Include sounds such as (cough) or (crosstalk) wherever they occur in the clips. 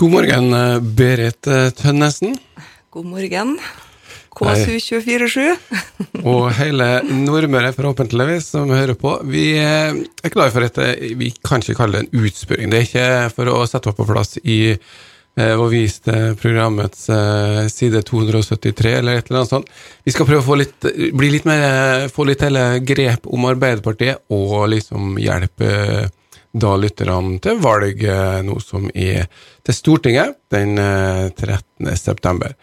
God morgen, eh, Berit eh, Tønnesen. God morgen. KSU247. og hele Nordmøre, forhåpentligvis, som hører på. Vi eh, er glad for at vi kan ikke kalle det en utspørring. Det er ikke for å sette oss på plass i og vise programmets side 273, eller et eller annet sånt. Vi skal prøve å få litt, bli litt mer, få litt hele grep om Arbeiderpartiet, og liksom hjelpe da lytterne til valg nå som er til Stortinget den 13. Eh, september.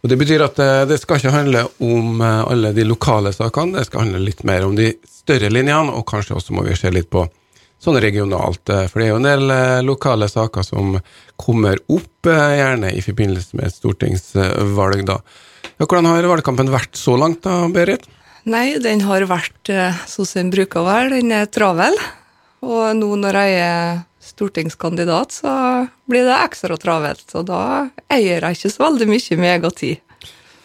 Og Det betyr at eh, det skal ikke handle om eh, alle de lokale sakene, det skal handle litt mer om de større linjene, og kanskje også må vi se litt på sånn regionalt. For det er jo en del lokale saker som kommer opp, gjerne i forbindelse med et stortingsvalg, da. Ja, hvordan har valgkampen vært så langt, da, Berit? Nei, den har vært sånn som den bruker å være. Den er travel. Og nå når jeg er stortingskandidat, så blir det ekstra travelt. Og da eier jeg ikke så veldig mye megatid.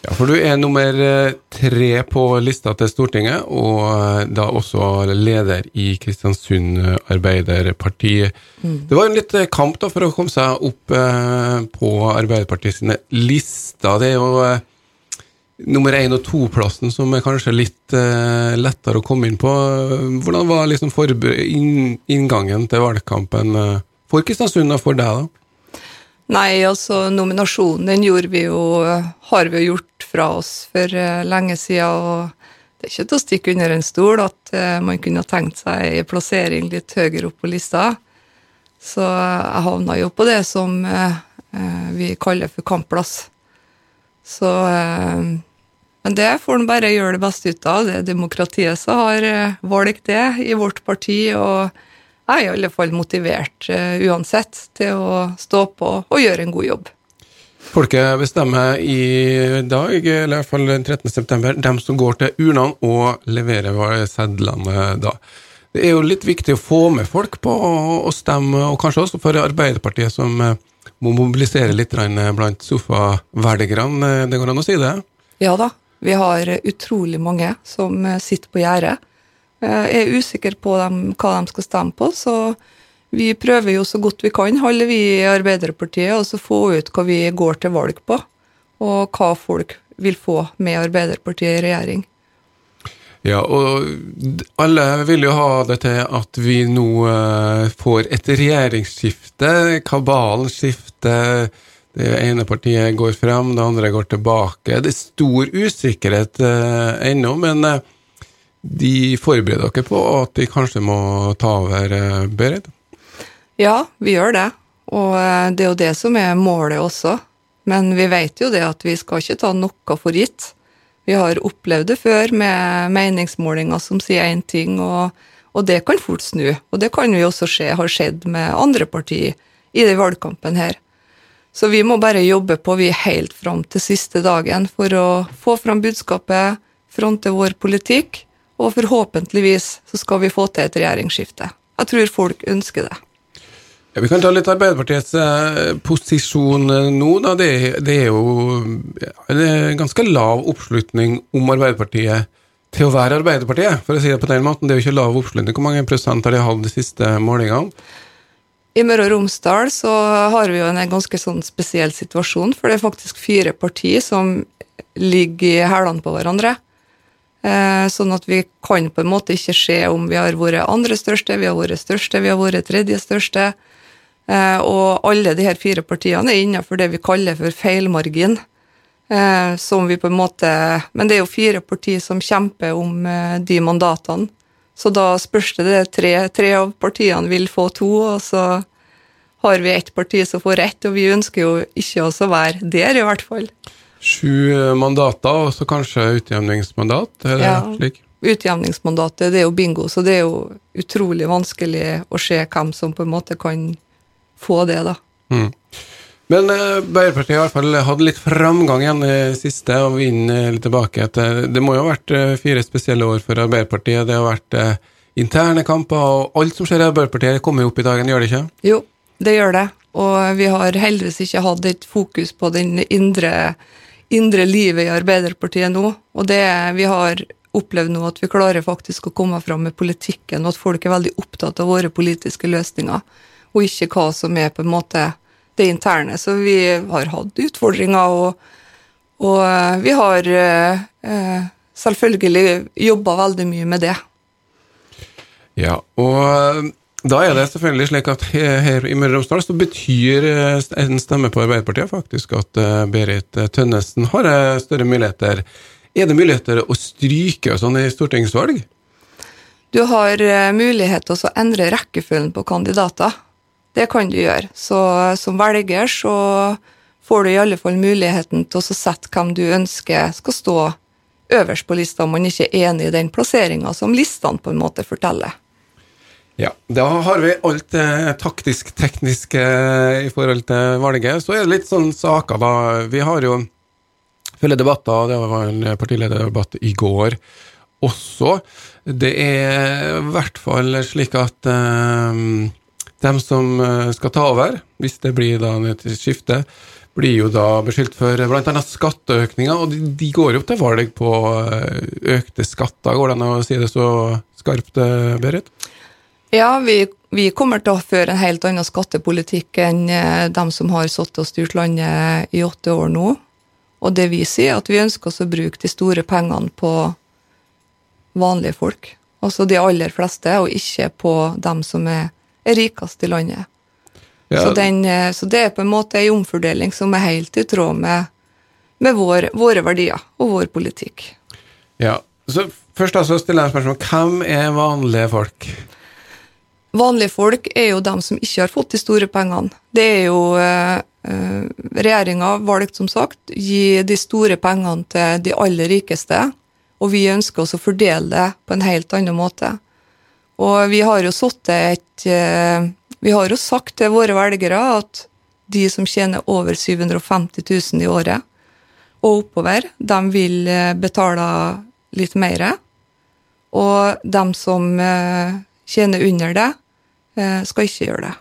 Ja, for du er nummer eh, tre på lista til Stortinget, og eh, da også leder i Kristiansund Arbeiderparti. Mm. Det var en litt eh, kamp da for å komme seg opp på Arbeiderpartiet sine lister. Det er jo nummer én- og to-plassen som er kanskje litt uh, lettere å komme inn på. Hvordan var liksom inn, inngangen til valgkampen uh, for Kristiansund og for deg, da? Nei, altså nominasjonen den gjorde vi jo, har vi jo gjort fra oss for uh, lenge siden. og det er ikke til å stikke under en stol at man kunne tenkt seg plassering litt høyere opp på lista. Så jeg havna jo på det som vi kaller for kampplass. Så men det får en bare gjøre det beste ut av. Det er demokratiet som har eh, valgt det i vårt parti, og jeg er i alle fall motivert uh, uansett til å stå på og gjøre en god jobb. Folket bestemmer i dag, eller i hvert fall den 13. september, dem som går til urnene og leverer sedlene da. Det er jo litt viktig å få med folk på å stemme, og kanskje også for Arbeiderpartiet, som eh, må mobilisere litt blant sofavelgerne. Det går an å si det? Ja da, vi har utrolig mange som eh, sitter på gjerdet. Jeg eh, er usikker på dem, hva de skal stemme på, så vi prøver jo så godt vi kan, alle vi i Arbeiderpartiet, å få ut hva vi går til valg på, og hva folk vil få med Arbeiderpartiet i regjering. Ja, og alle vil jo ha det til at vi nå eh, får et regjeringsskifte, kabalen skifter det ene partiet går frem, det andre går tilbake. Det er stor usikkerhet eh, ennå, men eh, de forbereder dere på at de kanskje må ta over, eh, Berit? Ja, vi gjør det. Og eh, det er jo det som er målet også. Men vi vet jo det at vi skal ikke ta noe for gitt. Vi har opplevd det før med meningsmålinger som sier én ting, og, og, det kan fort snu. Og det kan vi også se har skjedd med andre partier i den valgkampen her. Så vi må bare jobbe på vi helt fram til siste dagen for å få fram budskapet, fronte vår politikk, og forhåpentligvis så skal vi få til et regjeringsskifte. Jeg tror folk ønsker det. Ja, vi kan ta litt Arbeiderpartiets eh, posisjon eh, nå. Da. Det, det, er jo det er ganske lav oppslutning om Arbeiderpartiet til å være Arbeiderpartiet, for å si det på den måten. Det er jo ikke lav oppslutning. Hvor mange prosent har de hatt de siste målingene? I Møre og Romsdal så har vi jo en ganske sånn spesiell situasjon, for det er faktisk fire partier som ligger i hælene på hverandre. Eh, sånn at vi kan på en måte ikke se om vi har vært andre største, vi har vært største, vi har vært tredje største. Eh, og alle de her fire partiene er innenfor det vi kaller for feilmargin. Eh, som vi på en måte Men det er jo fire partier som kjemper om de mandatene. Så da spørs det det tre, tre av partiene vil få to, og så har vi ett parti som får ett, og vi ønsker jo ikke å være der, i hvert fall. Sju mandater, og så kanskje utjevningsmandat? Er det ja, slik? Utjevningsmandatet det er jo bingo, så det er jo utrolig vanskelig å se hvem som på en måte kan få det, da. Mm. Men Arbeiderpartiet har i hvert fall hatt litt framgang igjen i siste, og vinner litt tilbake. Etter, det må jo ha vært fire spesielle år for Arbeiderpartiet. Det har vært interne kamper, og alt som skjer i Arbeiderpartiet, kommer jo opp i dagen, gjør det ikke? Jo, det gjør det. Og vi har heldigvis ikke hatt et fokus på den indre, indre livet i Arbeiderpartiet nå. Og det vi har opplevd nå, at vi klarer faktisk å komme fram med politikken, og at folk er veldig opptatt av våre politiske løsninger, og ikke hva som er på en måte det interne. Så vi har hatt utfordringer, og, og eh, vi har eh, selvfølgelig jobba veldig mye med det. Ja, og da er det selvfølgelig slik at her i Møre og Romsdal så betyr eh, en stemme på Arbeiderpartiet faktisk at eh, Berit Tønnesen har eh, større muligheter. Er det muligheter å stryke og sånn i stortingsvalg? Du har mulighet til å endre rekkefølgen på kandidater. Det kan du gjøre. Så som velger så får du i alle fall muligheten til å sette hvem du ønsker skal stå øverst på lista, om man ikke er enig i den plasseringa som listene på en måte forteller. Ja, da har vi alt det taktisk-tekniske i forhold til valget. Så er det litt sånn saker, da. Vi har jo flere debatter. Det var en partilederdebatt i går også. Det er i hvert fall slik at um, dem som eh, skal ta over, hvis det blir da et skifte, blir jo da beskyldt for bl.a. skatteøkninger, og de, de, går jo til valg på eh, økte skatter. Går det an å si det så skarpt, Berit? Ja, vi, vi, kommer til å føre en helt annen skattepolitikk enn eh, dem som har sittet og styrt landet i åtte år nå. Og det vi sier, er at vi ønsker oss å bruke de store pengene på vanlige folk. Altså de aller fleste, og ikke på dem som er, er rikest i landet. Ja. Så, den, eh, så, det er på en måte en omfordeling som er helt i tråd med, med vår, våre verdier og vår politikk. Ja, så Først altså stiller jeg spørsmål hvem er vanlige folk? Vanlige folk er jo dem som ikke har fått de store pengene. Det er jo eh, eh Regjeringa valgt, som sagt, gi de store pengene til de aller rikeste, og vi ønsker oss å fordele det på en helt annen måte. Og vi har jo et eh, Vi har jo sagt til våre velgere at de som tjener over 750 000 i året og oppover, de vil eh, betale litt mer. Og de som eh, tjener under det, skal ikke gjøre det.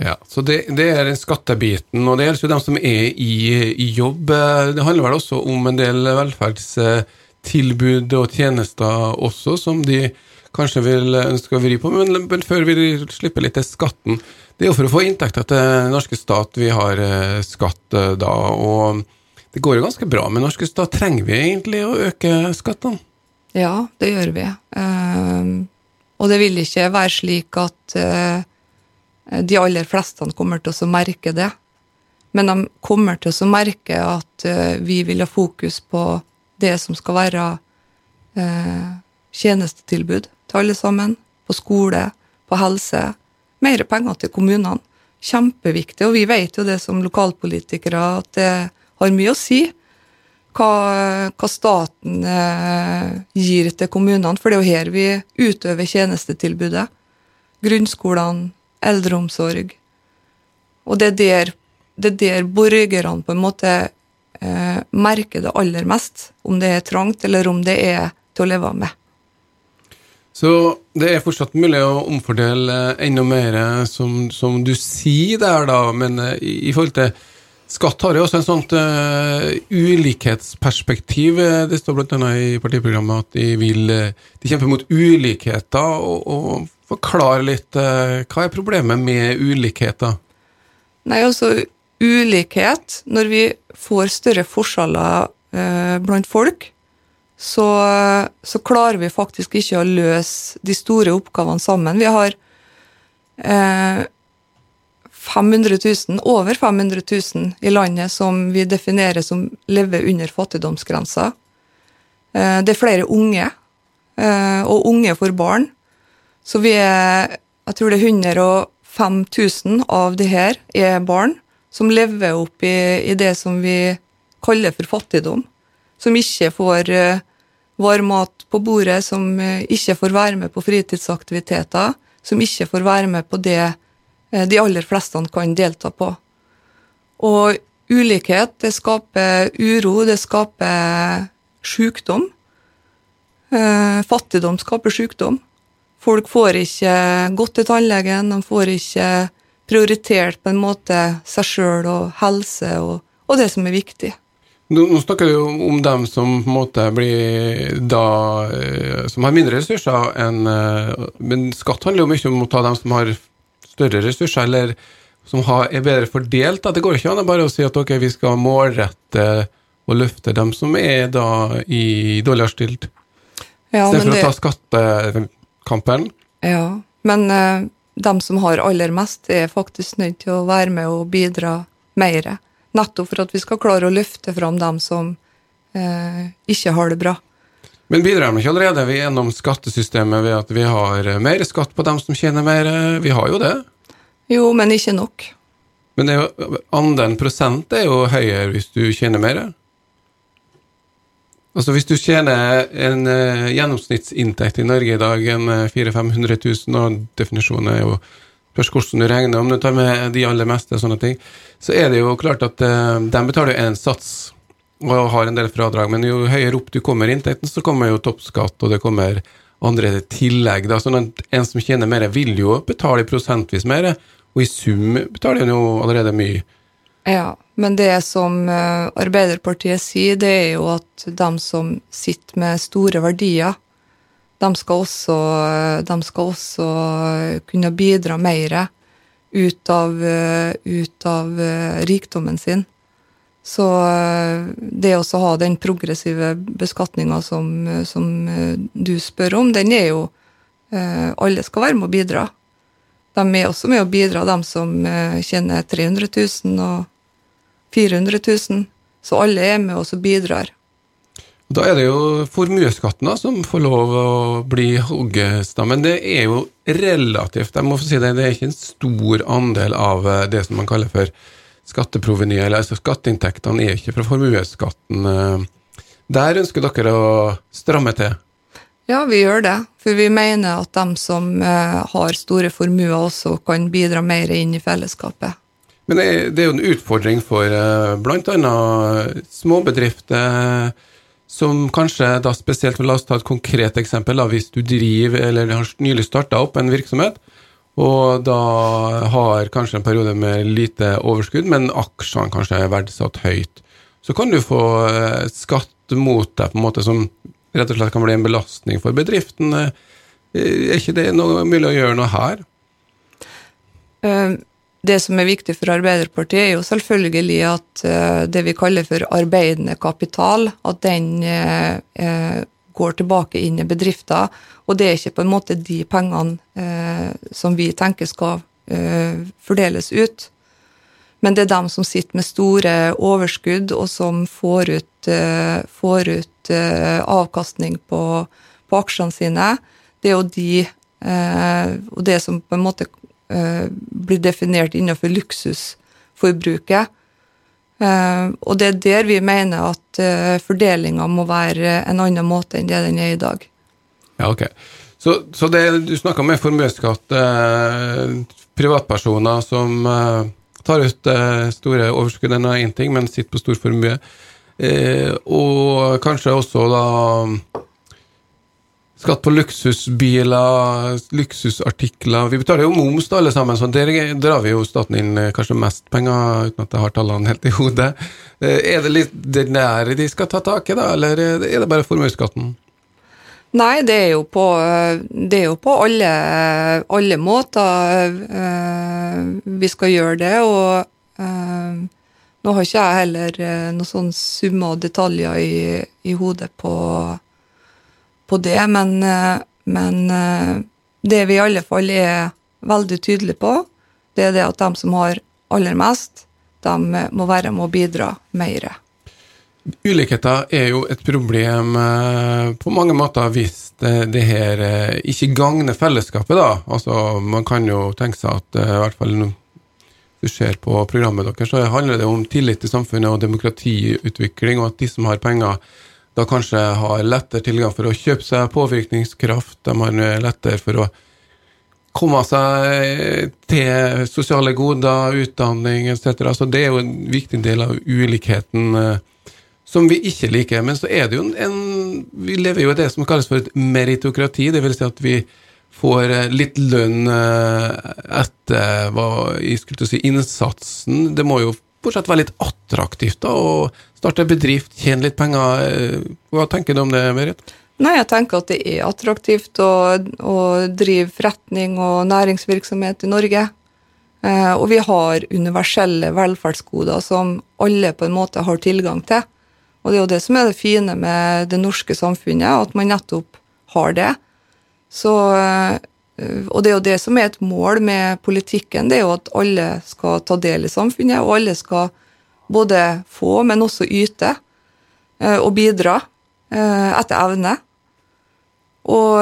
Ja, så det, det er skattebiten, og det gjelder jo dem som er i, i, jobb. Det handler vel også om en del velferdstilbud og tjenester også, som de kanskje vil ønske å vri på. Men, men før vi slipper litt til skatten, det er jo for å få inntekter til norske stat vi har eh, skatt eh, da. og det går jo ganske bra med norske stat. Trenger vi egentlig å øke skattene? Ja, det gjør vi. Uh, og det vil ikke være slik at de aller fleste kommer til å merke det. Men de kommer til å merke at vi vil ha fokus på det som skal være tjenestetilbud til alle sammen. På skole, på helse. Mer penger til kommunene. Kjempeviktig. Og vi vet jo det som lokalpolitikere at det har mye å si hva, hva staten eh, gir til kommunene, for det er jo her vi utøver tjenestetilbudet. Grunnskolene, eldreomsorg. Og det er der, det er der borgerne på en måte eh, merker det aller mest, om det er trangt, eller om det er til å leve med. Så det er fortsatt mulig å omfordele enda mer, som, som du sier der, da, men eh, i, i forhold til Skatt har jo også en sånt uh, ulikhetsperspektiv. Det står bl.a. i partiprogrammet at de vil uh, de kjemper mot ulikheter. og, og forklare litt uh, hva er problemet med ulikheter? Nei, altså ulikhet Når vi får større forskjeller blant folk, så, så, klarer vi faktisk ikke å løse de store oppgavene sammen. Vi har 500 000, over 500 000 i landet som vi definerer som lever under fattigdomsgrensa. Eh, det er flere unge, eh, og unge får barn. Så vi er Jeg tror det er 105 000 av de her er barn som lever opp i, i det som vi kaller for fattigdom. Som ikke får eh, varm mat på bordet, som ikke får være med på fritidsaktiviteter, som ikke får være med på det Eh, de aller fleste kan delta på. Og ulikhet, det skaper uro, det skaper sykdom. Eh, fattigdom skaper sykdom. Folk får ikke gått til tannlegen, de får ikke prioritert på en måte seg sjøl og helse og, og, det som er viktig. Nå, snakker du om dem som på en måte blir da eh, som har mindre ressurser enn Men skatt handler jo mye om å ta dem som har større ressurser, eller som har, er bedre fordelt? Da? Det går ikke an bare å si at ok, vi skal målrette og løfte dem som er da i dårligere stilt, Ja, istedenfor å ta skattekampen. ja, men uh, dem som har aller mest, er faktisk nødt til å være med og bidra mer. Nettopp for at vi skal klare å løfte fram dem som eh, ikke har det bra. Men bidrar de ikke allerede vi gjennom skattesystemet ved at vi har mer skatt på dem som tjener mer? Vi har jo det. Jo, men ikke nok. Men det jo, andelen prosent er jo høyere hvis du tjener mer. Altså Hvis du tjener en eh, gjennomsnittsinntekt i Norge i dag, en eh, 400 000-500 000, og definisjonen er jo spørs hvordan du regner, om du tar med de aller meste, og sånne ting, så er det jo klart at uh, de betaler jo en sats og har en del fradrag, men jo høyere opp du kommer i inntekten, så kommer jo toppskatt, og det kommer andre tillegg. Da. Sånn at en som tjener mer, vil jo betale prosentvis mer, og i sum betaler en jo allerede mye. Ja, men det som eh, Arbeiderpartiet sier, det er jo at de som sitter med store verdier, de skal også, de skal også kunne bidra mer ut av, ut av eh, rikdommen sin. Så eh, det å ha den progressive beskatninga som, som eh, du spør om, den er jo Alle skal være med å bidra. De er også med å bidra, de som tjener 300 000 og 400 000. Så alle er med og bidrar. Da er det jo formuesskatten som får lov å bli hoggestammen. Men det er jo relativt, jeg må få si det, det er ikke en stor andel av eh, det som man kaller for skatteprovenyet, eller altså skatteinntektene er ikke fra formuesskatten. eh. Der ønsker dere å stramme til. Ja, vi gjør det. For vi mener at de som eh, har store formuer, også kan bidra mer inn i fellesskapet. Men det er, jo en utfordring for bl.a. småbedrifter som kanskje da spesielt, la oss ta et konkret eksempel, da, hvis du driver eller har nylig starta opp en virksomhet, og da har kanskje en periode med lite overskudd, men aksjene kanskje er verdsatt høyt, så kan du få eh, skatt mot deg på en måte som rett og slett kan bli en belastning for bedriften. Eh, Er ikke det noe mulig å gjøre noe her? Eh, Det som er viktig for Arbeiderpartiet, er jo selvfølgelig at eh, det vi kaller for arbeidende kapital, at den eh, eh, går tilbake inn i bedrifter. Og det er ikke på en måte de pengene som vi tenker skal fordeles ut. Men det er dem som sitter med store overskudd, og som får ut, får ut avkastning på, på aksjene sine. Det er jo de Og det som på en måte blir definert innenfor luksusforbruket. Eh, og det er der vi mener at uh, fordelinga må være en annen måte enn det den er i dag. Ja, ok. Så, så det, du snakka med formuesskatt, eh, privatpersoner som eh, tar ut eh, store overskudd, er én ting, men sitter på stor formue. Eh, og kanskje også da skatt på luksusbiler, luksusartikler. Vi betaler jo moms da, alle sammen, så der drar vi jo staten inn eh, kanskje mest penger, uten at jeg har tallene helt i hodet. Eh, er det litt det der de skal ta tak i, da, eller er det bare formuesskatten? Nei, det er jo på, det er jo på alle, alle måter eh, vi skal gjøre det, og eh, nå har ikke jeg heller eh, noen sånne summer og detaljer i, i hodet på, på det, men, eh, men eh, det vi i alle fall er veldig tydelige på, det er det at de som har aller mest, de må være med å bidra mer. Ulikheter er jo et problem eh, på mange måter hvis det, her eh, ikke gagner fellesskapet, da. Altså, man kan jo tenke seg at eh, i hvert fall du ser på programmet deres, så handler det om tillit til samfunnet og demokratiutvikling, og at de som har penger, da kanskje har lettere tilgang for å kjøpe seg påvirkningskraft, de har lettere for å komme seg til sosiale goder, utdanning etc. Så det er jo en viktig del av ulikheten eh, som vi ikke liker. Men så er det jo en, Vi lever jo i det som kalles for et meritokrati, det vil si at vi får eh, litt lønn eh, etter hva jeg skulle si, innsatsen. Det må jo fortsatt være litt attraktivt da, å starte bedrift, tjene litt penger. Eh, Hva tenker du om det, Berit? Nei, jeg tenker at det er attraktivt å, å drive forretning og næringsvirksomhet i Norge. Eh, og vi har universelle velferdsgoder som alle på en måte har tilgang til. Og det er jo det som er det fine med det norske samfunnet, at man nettopp har det. Så, eh, og det er jo det som er et mål med politikken, det er jo at alle skal ta del i samfunnet, og alle skal både få, men også yte eh, og bidra etter evne. Og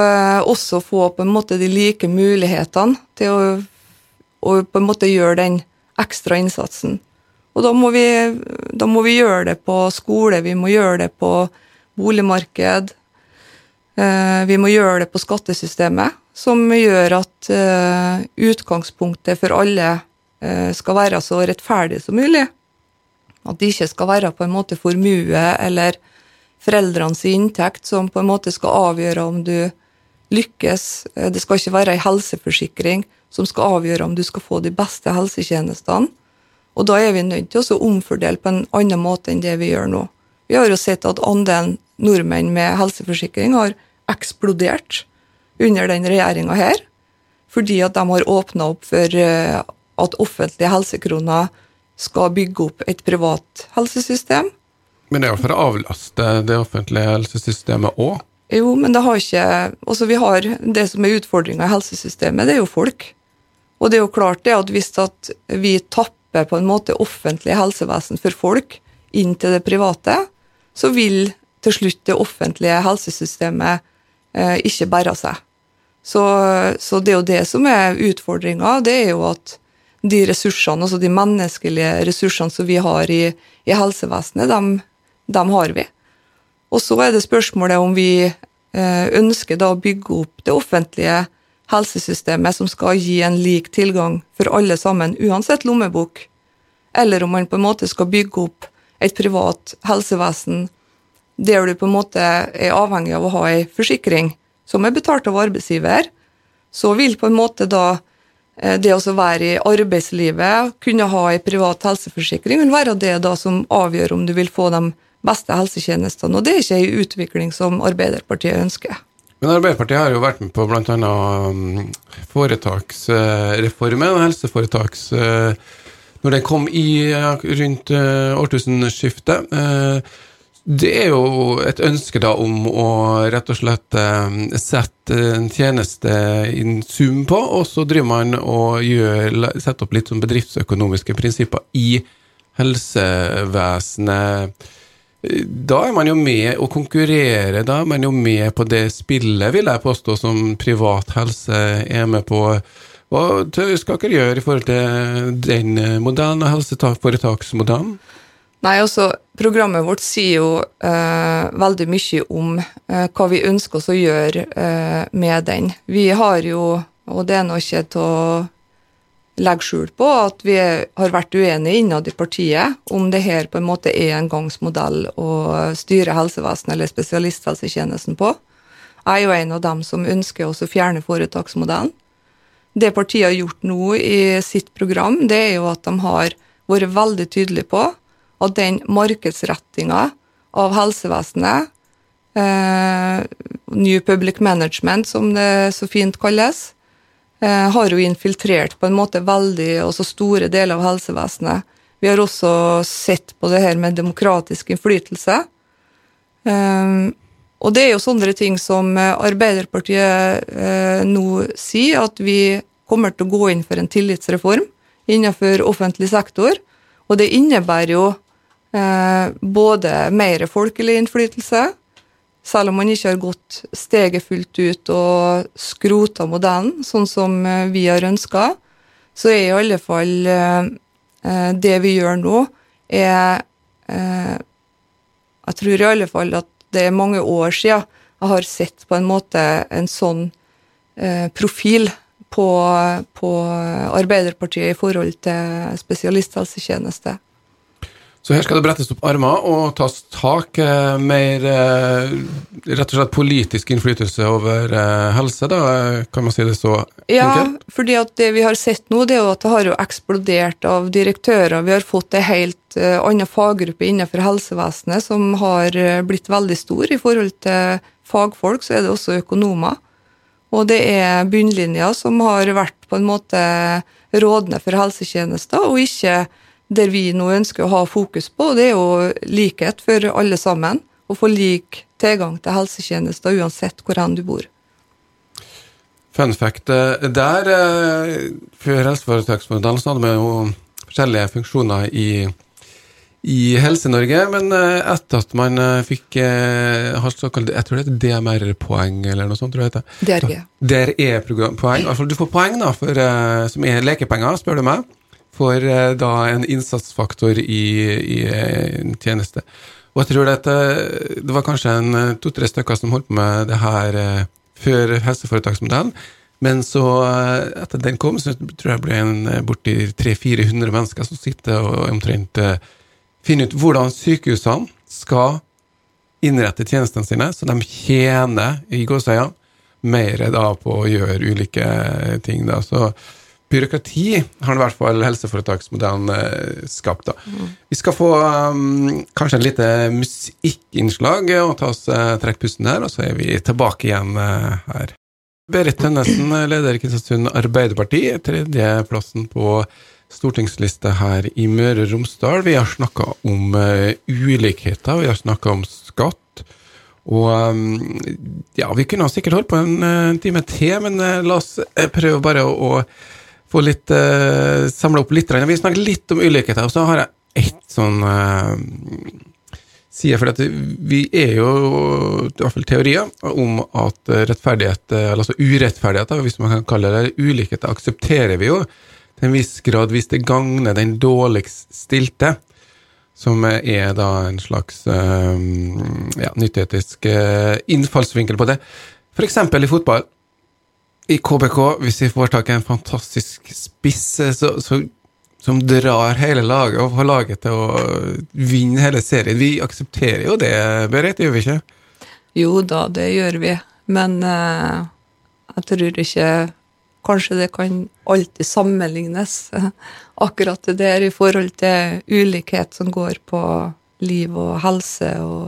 også få på en måte de like mulighetene til å å på en måte gjøre den ekstra innsatsen. Og da må, vi, da må vi gjøre det på skole, vi må gjøre det på boligmarked. Eh, vi må gjøre det på skattesystemet, som gjør at uh, utgangspunktet for alle uh, skal være så rettferdig som mulig. At det ikke skal være på en måte formue eller foreldrenes inntekt som på en måte skal avgjøre om du lykkes. Det skal ikke være ei helseforsikring som skal avgjøre om du skal få de beste helsetjenestene. Og da er vi nødt til å omfordele på en annen måte enn det vi gjør nå. Vi har jo sett at andelen nordmenn med helseforsikring har eksplodert under den regjeringa her, fordi at de har åpna opp for eh, at offentlige helsekroner skal bygge opp et privat helsesystem. Men det er jo for å avlaste det offentlige helsesystemet òg? Jo, men det har ikke Altså, vi har Det som er utfordringa i helsesystemet, det er jo folk. Og det er jo klart det at hvis at vi tapper på en måte offentlig helsevesen for folk inn til det private, så vil til slutt det offentlige helsesystemet eh, ikke bære seg. Så, så, det er jo det som er utfordringa, det er jo at de ressursene, altså de menneskelige ressursene som vi har i, i helsevesenet, dem, dem, har vi. Og så er det spørsmålet om vi eh, ønsker da å bygge opp det offentlige helsesystemet som skal gi en lik tilgang for alle sammen, uansett lommebok, eller om man på en måte skal bygge opp et privat helsevesen der du på en måte er avhengig av å ha ei forsikring som er betalt av arbeidsgiver, så vil på en måte da eh, det å være i arbeidslivet, kunne ha en privat helseforsikring, vil være det da som avgjør om du vil få de beste helsetjenestene. Og det er ikke en utvikling som Arbeiderpartiet ønsker. Men Arbeiderpartiet har jo vært med på bl.a. Um, foretaksreformen, helseforetaks uh, Når den kom i rundt årtusenskiftet. Det er jo et ønske da om å rett og slett sette en tjeneste in sum på, og så driver man og gjør, setter opp litt sånn bedriftsøkonomiske prinsipper i helsevesenet da er man jo med å konkurrere, da er man jo med på det spillet, vil jeg påstå, som privat helse er med på. Hva skal dere gjøre i forhold til den modellen, helseforetaksmodellen? Nei, altså, Programmet vårt sier jo eh, veldig mye om eh, hva vi ønsker oss å gjøre eh, med den. Vi har jo, og det er nå ikke til å legge skjul på at vi har vært uenige innad i partiet om det her på en måte er en gangsmodell å styre helsevesenet eller spesialisthelsetjenesten på. Jeg er jo en av dem som ønsker å fjerne foretaksmodellen. Det partiet har gjort nå i sitt program, det er jo at de har vært veldig tydelige på at den markedsrettinga av helsevesenet, eh, New Public Management som det så fint kalles, Eh, har jo infiltrert på en måte veldig også store deler av helsevesenet. Vi har også sett på det her med demokratisk innflytelse. Eh, og det er jo sånne ting som Arbeiderpartiet eh, nå sier, at vi kommer til å gå inn for en tillitsreform innenfor offentlig sektor. Og det innebærer jo både mer folkelig innflytelse, selv om man ikke har gått steget fullt ut og skrota modellen, sånn som eh, vi har ønska, så er i alle fall eh, eh, det vi gjør nå, er Jeg tror i alle fall at det er mange år siden jeg har sett på en måte en sånn profil på, på Arbeiderpartiet i forhold til spesialisthelsetjeneste. Så her skal det brettes opp armer og tas tak. Eh, mer eh, rett og slett politisk innflytelse over eh, helse, da, kan man si det så ja, enkelt? Ja, fordi at det vi har sett nå, det er jo at det har jo eksplodert av direktører. Vi har fått en helt uh, annen faggruppe innenfor helsevesenet som har blitt veldig stor. I forhold til fagfolk så er det også økonomer. Og det er bunnlinja som har vært på en måte rådende for helsetjenester, og ikke der vi nå ønsker å ha fokus på. Det er jo likhet for alle sammen. Å få lik tilgang til helsetjenester uansett hvor hen du bor. Fun fact eh, der, eh, før helseforetaksmodellen, så hadde vi jo forskjellige funksjoner i i Helse-Norge, men eh, etter at man fikk har såkalt, jeg tror det heter DMR-poeng, eller noe sånt. tror jeg det DRG. DRE-poeng. Altså, du får poeng da, for, som er lekepenger, spør du meg, for da en innsatsfaktor i, i en tjeneste. Og jeg tror det, det var kanskje en to-tre stykker som holdt på med det her før helseforetaksmodellen. Men så, etter den kom, så tror jeg det ble en borti 300-400 mennesker som sitter og omtrent finner ut hvordan sykehusene skal innrette tjenestene sine, så de tjener i gåsøya mer da på å gjøre ulike ting. da, så Byråkrati har i hvert fall helseforetaksmodellen eh, skapt. Mm. Vi skal få um, kanskje en lite musikkinnslag og ta oss uh, trekk pusten her, og så er vi tilbake igjen uh, her. Berit Tønnesen, leder i Kristiansund Arbeiderparti, tredjeplassen på stortingsliste her i Møre og Romsdal. Vi har snakka om uh, ulikheter, vi har snakka om skatt. Og um, ja, vi kunne sikkert holdt på en, en eh, time til, men uh, la oss prøve bare å, å få litt uh, samla opp litt. Vi snakker litt om ulikheter, og så har jeg ett sånn uh, side. For at vi er jo, i hvert fall teorier, om at rettferdighet, altså urettferdighet, hvis man kan kalle det ulikheter, aksepterer vi jo til en viss grad hvis det gagner den dårligst stilte, som er da en slags uh, ja, nytteetisk innfallsvinkel på det. F.eks. i fotball. I KBK, hvis vi får tak i en fantastisk spiss som drar hele laget og får laget til å vinne hele serien Vi aksepterer jo det, Berit, gjør vi ikke? Jo da, det gjør vi. Men eh, jeg tror ikke Kanskje det kan alltid sammenlignes, akkurat det der i forhold til ulikhet som går på liv og helse og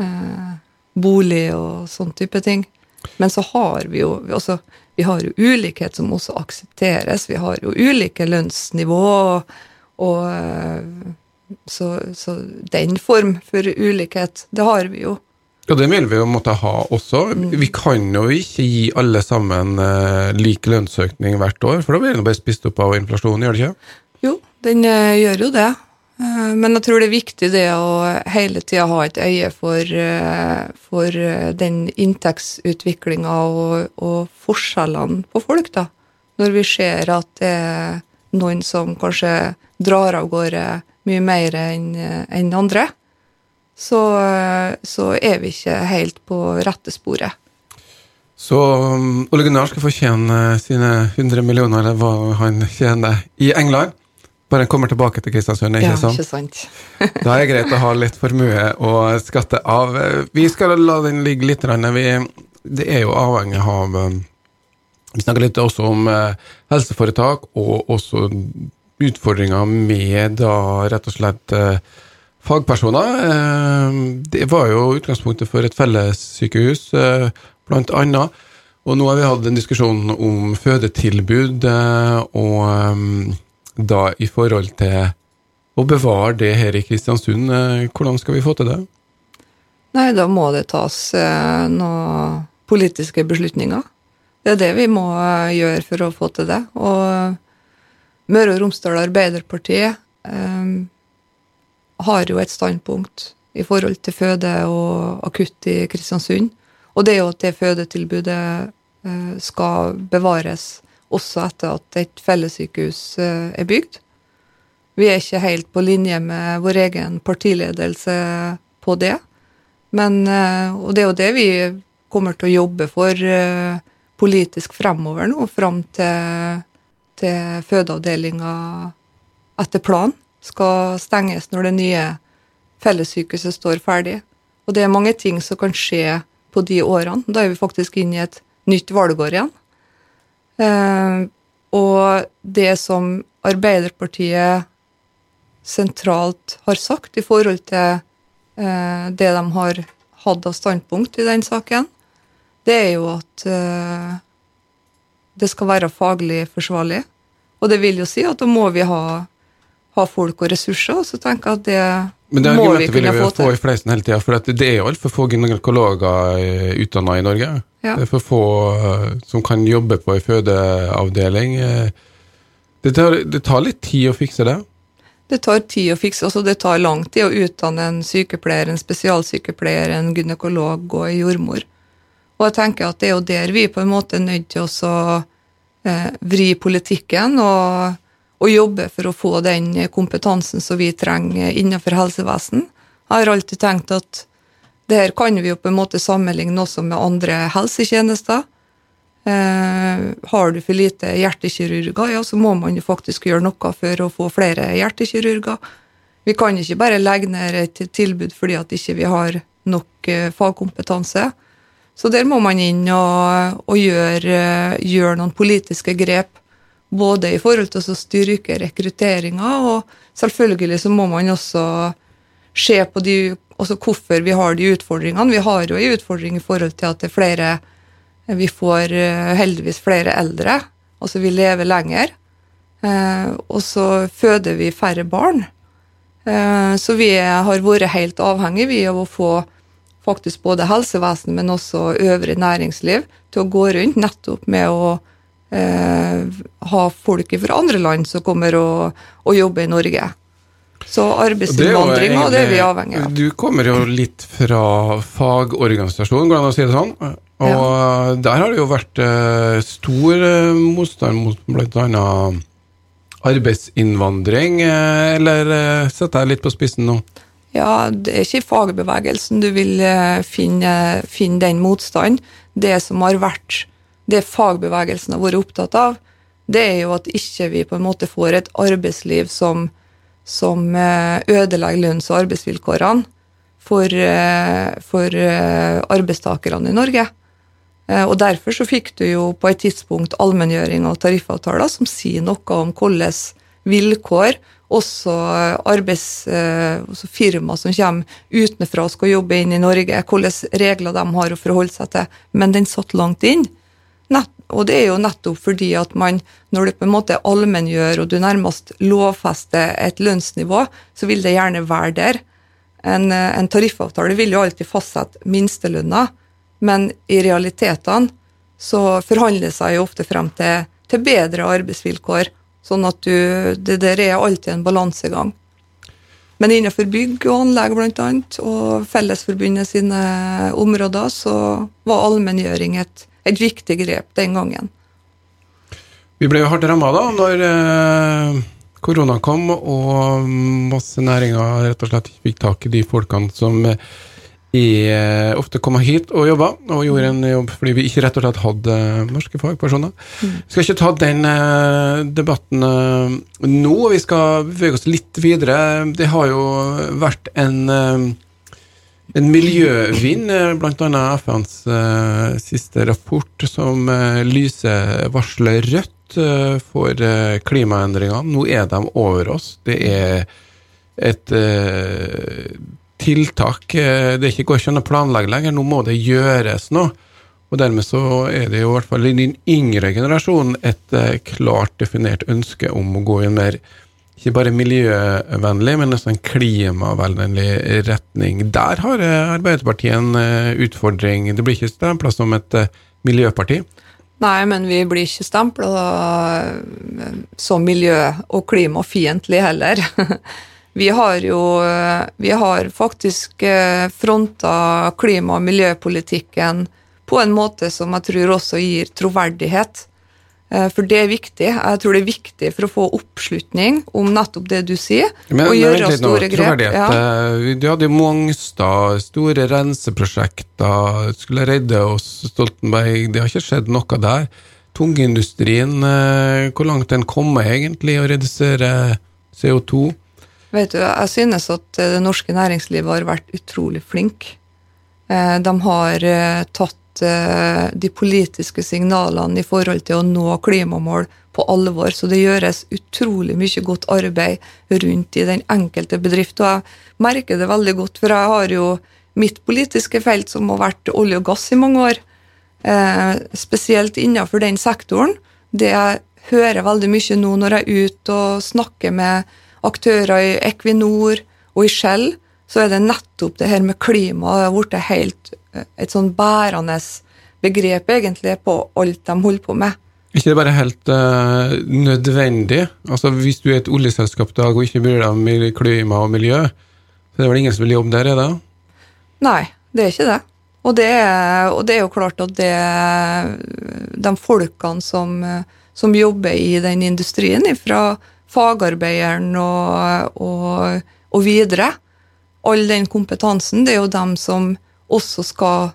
eh, bolig og sånn type ting. Men så har vi jo også, vi har jo ulikhet som også aksepteres. Vi har jo ulike lønnsnivå, og, eh, så, så den form for ulikhet, det har vi jo. Ja, det vil vi jo måtte ha også. Mm. Vi kan jo ikke gi alle sammen uh, lik lønnsøkning hvert år, for da blir det bare spist opp av inflasjonen, gjør det ikke? Jo, den uh, gjør jo det. Uh, men jeg tror det er viktig det å hele tida ha et øye for, for den inntektsutviklinga og, og, forskjellene på folk, da. Når vi ser at det er noen som kanskje drar av gårde mye mer enn en andre så, så er vi ikke helt på rette sporet. Så um, Ole Gunnar skal få tjene sine 100 millioner, eller hva han tjener, i England. Bare en kommer tilbake til Kristiansund, ikke ja, sant? Ikke sant. (laughs) da er det greit å ha litt formue å skatte av. Vi skal la den ligge litt. Vi, det er jo avhengig av um, Vi snakker litt også om uh, helseforetak, og også utfordringer med da rett og slett uh, fagpersoner. Eh, det var jo utgangspunktet for et fellessykehus, eh, blant annet. Og nå har vi hatt en diskusjon om fødetilbud, eh, og da i forhold til å bevare det her i Kristiansund. Hvordan skal vi få til det? Nei, da må det tas noen politiske beslutninger. Det er det vi må gjøre for å få til det. Og Møre og Romsdal Arbeiderparti har jo et standpunkt i forhold til føde og akutt i Kristiansund. Og det er jo at det fødetilbudet eh, skal bevares også etter at et fellessykehus eh, er bygd. Vi er ikke helt på linje med vår egen partiledelse på det. Men, eh, og det er jo det vi kommer til å jobbe for politisk fremover nå, fram til, til fødeavdelinga etter planen skal stenges når det nye fellessykehuset står ferdig. Og det er mange ting som kan skje på de årene. Da er vi faktisk inne i et nytt valgår igjen. Eh, og det som Arbeiderpartiet sentralt har sagt i forhold til eh, det de har hatt av standpunkt i den saken, det er jo at uh, det skal være faglig forsvarlig. Og det vil jo si at da må vi ha, ha folk og ressurser, så tenker jeg at det, Men det må vi kunne få til. få i fleisen hele tiden, for det er jo altfor få gynekologer eh, utdanna i Norge. Ja. Det er for få uh, som kan jobbe på ei fødeavdeling. Det tar, det tar litt tid å fikse det? Det tar tid å fikse, altså det tar lang tid å utdanne en sykepleier, en spesialsykepleier, en gynekolog og en jordmor. Og jeg tenker at det er jo der vi på en måte er nødt til å eh, vri politikken og, og, jobbe for å få den kompetansen som vi trenger innenfor helsevesen. Jeg har alltid tenkt at det her kan vi jo på en måte sammenligne også med andre helsetjenester. Eh, har du for lite hjertekirurger, ja, så må man jo faktisk gjøre noe for å få flere hjertekirurger. Vi kan ikke bare legge ned et tilbud fordi at ikke vi ikke har nok eh, fagkompetanse. Så der må man inn og, og gjøre, gjøre, noen politiske grep. Både i forhold til å styrke rekrutteringa, og selvfølgelig så må man også se på de, også hvorfor vi har de utfordringene. Vi har jo en utfordring i forhold til at det er flere vi får eh, heldigvis flere eldre, altså vi lever lenger. Eh, og så føder vi færre barn. Eh, så vi har vært helt avhengige av å få faktisk både helsevesenet, men også øvrig næringsliv til å gå rundt nettopp med å eh, ha folk fra andre land som kommer og, og jobber i Norge. Så arbeidsinnvandring, er det er vi avhengig av. Du kommer jo litt fra fagorganisasjonen, går det an å si det sånn? Og ja. der har det jo vært eh, stor uh, motstand mot bl.a. arbeidsinnvandring, eh, eller eh, setter jeg litt på spissen nå? Ja, det er ikke i fagbevegelsen du vil finne, finne den motstanden. Det som har vært, det fagbevegelsen har vært opptatt av, det er jo at ikke vi på en måte får et arbeidsliv som, som ødelegger lønns- og arbeidsvilkårene for, for arbeidstakerne i Norge. Eh, og Derfor så fikk du jo på et tidspunkt allmenngjøring av tariffavtaler som sier noe om hvordan vilkår også arbeids, eh, også firma som kommer utenfra og skal jobbe inn i Norge, hvilke regler de har å forholde seg til. Men den satt langt inn. Og det er jo nettopp fordi at man, når du på en måte allmenngjør og du nærmest lovfester et lønnsnivå, så vil det gjerne være der. En, en tariffavtale vil jo alltid fastsette minstelønna. Men i realitetene så forhandler seg jo ofte frem til, til bedre arbeidsvilkår. Sånn at du, det der er alltid en balansegang. Men innenfor bygg og anlegg annet, og Fellesforbundet sine områder, så var allmenngjøring et, et viktig grep den gangen. Vi ble jo hardt ramma da når eh, korona kom og masse næringer rett og slett fikk tak i de folkene som eh, jeg eh, ofte kom hit og jobba, og gjorde en jobb fordi vi ikke rett og slett hadde norske fagpersoner. Mm. Vi skal ikke ta den debatten nå, vi skal bevege oss litt videre. Det har jo vært en, en miljøvind, bl.a. FNs siste rapport, som lyser varsler rødt for klimaendringene. Nå er de over oss. Det er et tiltak. Eh, det går ikke an å planlegge lenger, nå må det gjøres noe. Og dermed så er det jo i hvert fall i den yngre generasjonen et eh, klart definert ønske om å gå i en mer ikke bare miljøvennlig, men nesten klimavennlig retning. Der har eh, Arbeiderpartiet en utfordring. Det blir ikke stempla som et miljøparti. Nei, men vi blir ikke stempla som miljø- og klimafiendtlig heller. (laughs) Vi har jo Vi har faktisk eh, fronta klima- og miljøpolitikken på en måte som jeg tror også gir troverdighet. Eh, for det er viktig. Jeg tror det er viktig for å få oppslutning om nettopp det du sier, men, og gjøre store grep. Ja. Eh, du hadde jo Mongstad, store renseprosjekter, skulle redde oss, Stoltenberg. Det har ikke skjedd noe der. Tungindustrien, hvor langt den kommer egentlig å redusere CO2? Vet du, Jeg synes at det norske næringslivet har vært utrolig flink. Eh, de har eh, tatt eh, de politiske signalene i forhold til å nå klimamål på alvor, så det gjøres utrolig mye godt arbeid rundt i den enkelte bedrift. Og jeg merker det veldig godt, for jeg har jo mitt politiske felt som har vært olje og gass i mange år. eh, spesielt innenfor den sektoren. Det jeg hører veldig mye nå når jeg er ute og snakker med aktører i Equinor og i Shell, så er det nettopp det her med klima det har blitt helt et sånn bærende begrep egentlig på alt de holder på med. ikke det bare helt uh, nødvendig? Altså Hvis du er et oljeselskap i dag og ikke bryr deg om klima og miljø, så er det vel ingen som vil jobbe der, er det? Nei, det er ikke det. Og det og det er jo klart at det de folkene som, som, jobber i den industrien, fra fagarbeideren og, og, og, videre, all den kompetansen, det er jo dem som også skal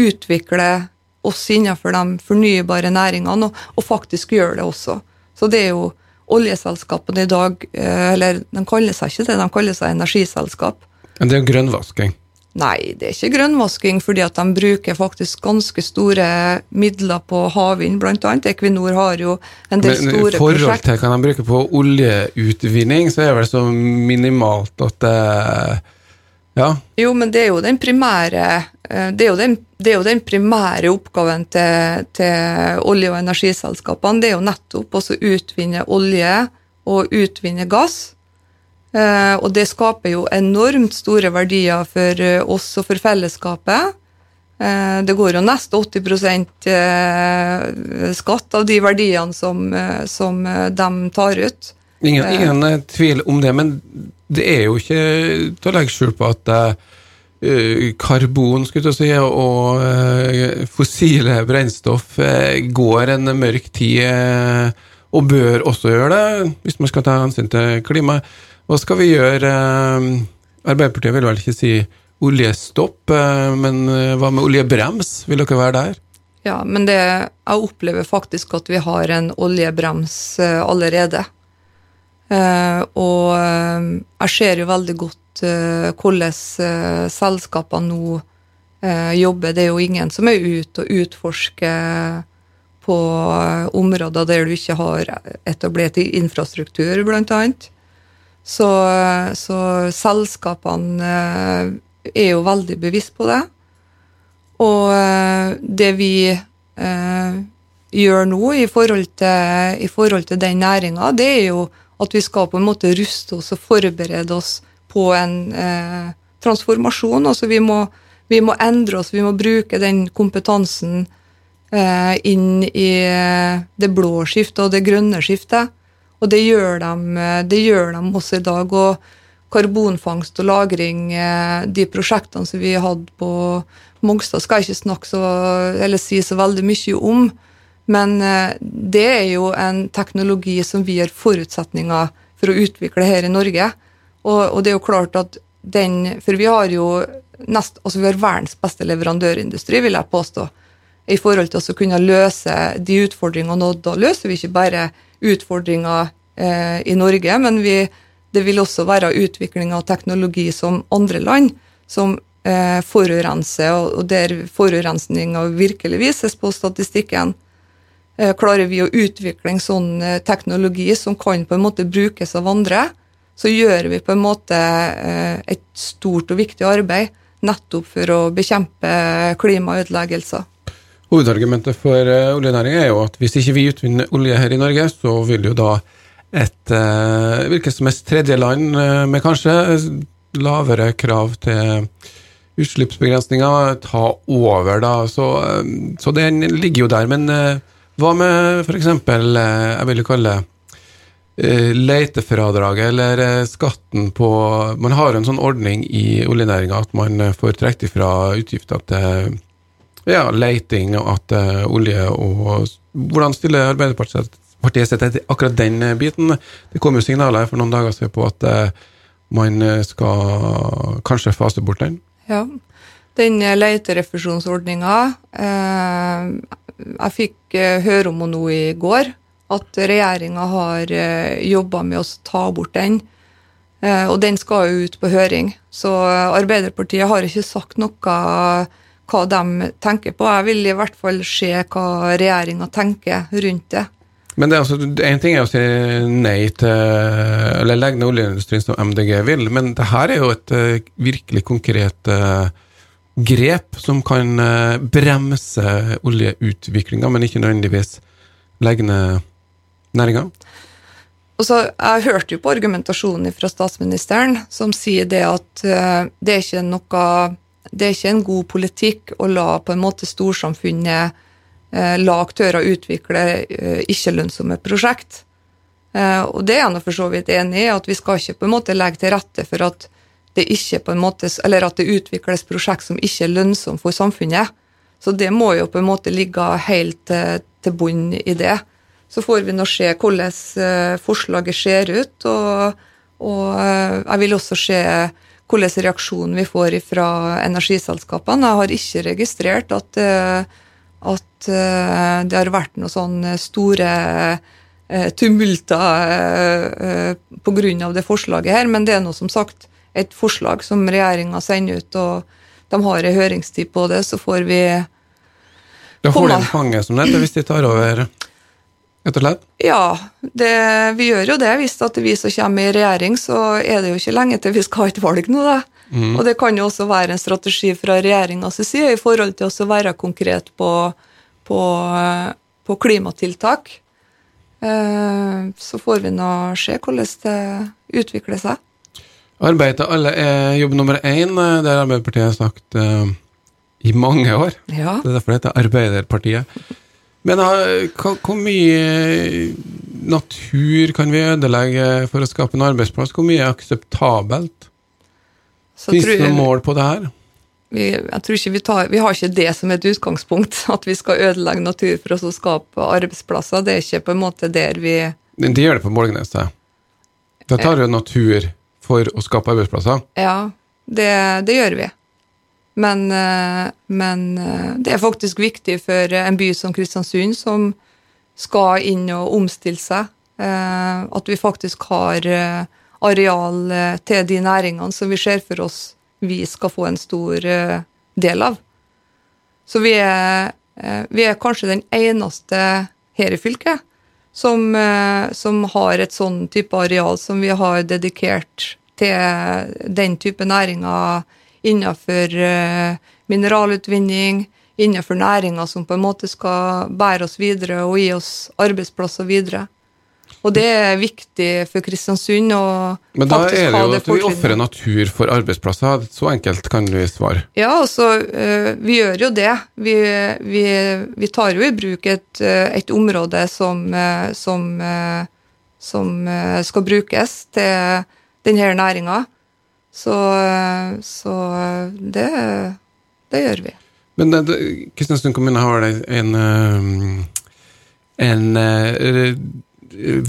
utvikle oss innenfor de fornybare næringene, og, og faktisk gjøre det også. Så det er jo oljeselskapene i dag eh, Eller de kaller seg ikke det, de kaller seg energiselskap. Men det er jo grønnvasking? Nei, det er ikke grønnvasking, fordi at de bruker faktisk ganske store midler på havvind, bl.a. Equinor har jo en del Men, store prosjekt. I forhold til hva de bruker på oljeutvinning, så er det vel så minimalt at det Ja. Jo, men det er jo den primære eh, jo den, jo den primære oppgaven til, til olje- og energiselskapene. Det er jo nettopp å utvinne olje og utvinne gass Eh, og det skaper jo enormt store verdier for eh, oss og for fellesskapet. Det går jo nesten 80% skatt av de verdiene som, som de tar ut. Ingen, ingen, tvil om det, men det er jo ikke til å legge skjul på at karbon skulle si, og fossile brennstoff går en mørk tid, og bør også gjøre det, hvis man skal ta hensyn til klimaet. Hva skal vi gjøre? Eh, Arbeiderpartiet vil vel ikke si oljestopp, eh, men eh, hva med oljebrems? Vil dere være der? Ja, men det, jeg opplever faktisk at vi har en oljebrems allerede. Og jeg ser jo veldig godt hvordan selskapene nå jobber. Det er jo ingen som er ute og utforsker på områder der du ikke har etablert infrastruktur, annet. Så, så selskapene eh, er jo veldig bevisst på det. Og eh, det vi eh, gjør nå i forhold til, i forhold til den næringa, det er jo at vi skal på en måte ruste oss og forberede oss på en eh, transformasjon. Altså vi må, vi må, endre oss, vi må bruke den kompetansen eh, inn i det blå skiftet og det grønne skiftet. Og det gjør, de, eh, det gjør de også i dag. Og karbonfangst og -lagring, eh, de prosjektene som vi hadde på Mongstad, skal jeg ikke snakke så, eller si så veldig mye om. Men eh, det er jo en teknologi som vi har forutsetninger for å utvikle her i Norge. Og, og det er jo klart at den For vi har jo nest, altså vi har verdens beste leverandørindustri, vil jeg påstå. I forhold til å kunne løse de utfordringene. Og da løser vi ikke bare utfordringer eh, i Norge, men vi, det vil også være utvikling av teknologi som andre land, som eh, forurenser, og, og der forurensninga virkelig vises på statistikken. Eh, klarer vi å utvikle sånn eh, teknologi som kan på en måte brukes av andre, så gjør vi på en måte eh, et stort og viktig arbeid nettopp for å bekjempe klimaødeleggelser. Hovedargumentet for oljenæringa er jo at hvis ikke vi utvinner olje her i Norge, så vil jo da et hvilket som helst tredje land uh, med kanskje lavere krav til utslippsbegrensninger ta over, da. Så, så den ligger jo der. Men hva med f.eks. jeg vil kalle leitefradraget eller skatten på Man har en sånn ordning i oljenæringa at man får trukket ifra utgifter til ja, leiting og at olje og Hvordan stiller Arbeiderpartiet seg til akkurat den eh, biten? Det kom jo signaler for noen dager siden på at man skal kanskje fase bort den? Ja, den leiterefusjonsordninga eh, Jeg fikk høre om henne nå i går, at regjeringa har eh, jobba med å ta bort den. Eh, og den skal jo ut på høring. Så Arbeiderpartiet har ikke sagt noe hva de tenker på. Jeg vil i hvert fall se hva regjeringa tenker rundt det. Men det er altså, En ting er å si nei til eller legge ned oljeindustrien som MDG vil, men det her er jo et virkelig konkret grep som kan eh, bremse oljeutviklinga, men ikke nødvendigvis legge ned næringa? Og så, Jeg hørte jo på argumentasjonen fra statsministeren, som sier det at uh, det er ikke noe det er ikke en god politikk å la på en måte storsamfunnet eh, la aktører utvikle eh, ikke-lønnsomme prosjekt. og det er jeg for så vidt enig i, at vi skal ikke på en måte legge til rette for at det ikke på en måte, eller at det utvikles prosjekt som ikke er lønnsomme for samfunnet. Så det må jo på en måte ligge helt til, til bunn i det. Så får vi nå se hvordan eh, forslaget ser ut, og, og eh, jeg vil også se hvordan reaksjonen vi får fra energiselskapene. Jeg har ikke registrert at, eh, at det har vært noen sånne store tumulter pga. det forslaget her, men det er nå som sagt et forslag som regjeringa sender ut, og de har en høringstid på det, så får vi Da får de fange som dette hvis de tar over? Rett og slett? Ja, det, vi gjør jo det. Hvis det er vi som kommer i regjering, så er det jo ikke lenge til vi skal ha et valg nå, da. Mm. Og det kan jo også være en strategi fra regjeringas side i forhold til å være konkret på, på, på klimatiltak. Eh, så får vi nå se hvordan det utvikler seg. Arbeid til alle er jobb nummer én. Eh, det har Arbeiderpartiet sagt uh, i mange år. Ja. Det er derfor det heter Arbeiderpartiet. Men uh, hvor mye natur kan vi ødelegge for å skape en arbeidsplass? Hvor mye er akseptabelt? Fins det noen mål på det her? Vi, jeg tror ikke vi, tar, vi har ikke det som et utgangspunkt, (laughs) at vi skal ødelegge natur for å skape arbeidsplasser. Det er ikke på en måte der vi De gjør det på Målgneset. Da tar jo natur for å skape arbeidsplasser? Ja, det, det gjør vi. Men, eh, men, eh, det er faktisk viktig for en by som Kristiansund, som skal inn og omstille seg, eh, at vi faktisk har areal til de næringene som vi ser for oss vi skal få en stor del av. Så vi er, vi er kanskje den eneste her i fylket som, som, har et sånn type areal som vi har dedikert til den type næringer innenfor eh, mineralutvinning, innenfor næringer som på en måte skal bære oss videre og gi oss arbeidsplasser videre. Og det er viktig for Kristiansund å Men da er det jo at vi ofrer natur for arbeidsplasser. Så enkelt kan vi svare. Ja, altså, vi gjør jo det. Vi, vi, vi tar jo i bruk et, eh, et område som, som, som skal brukes til denne næringa. Så, så det, det, gjør vi. Men Kristiansund kommune har en, eh, en, en eh,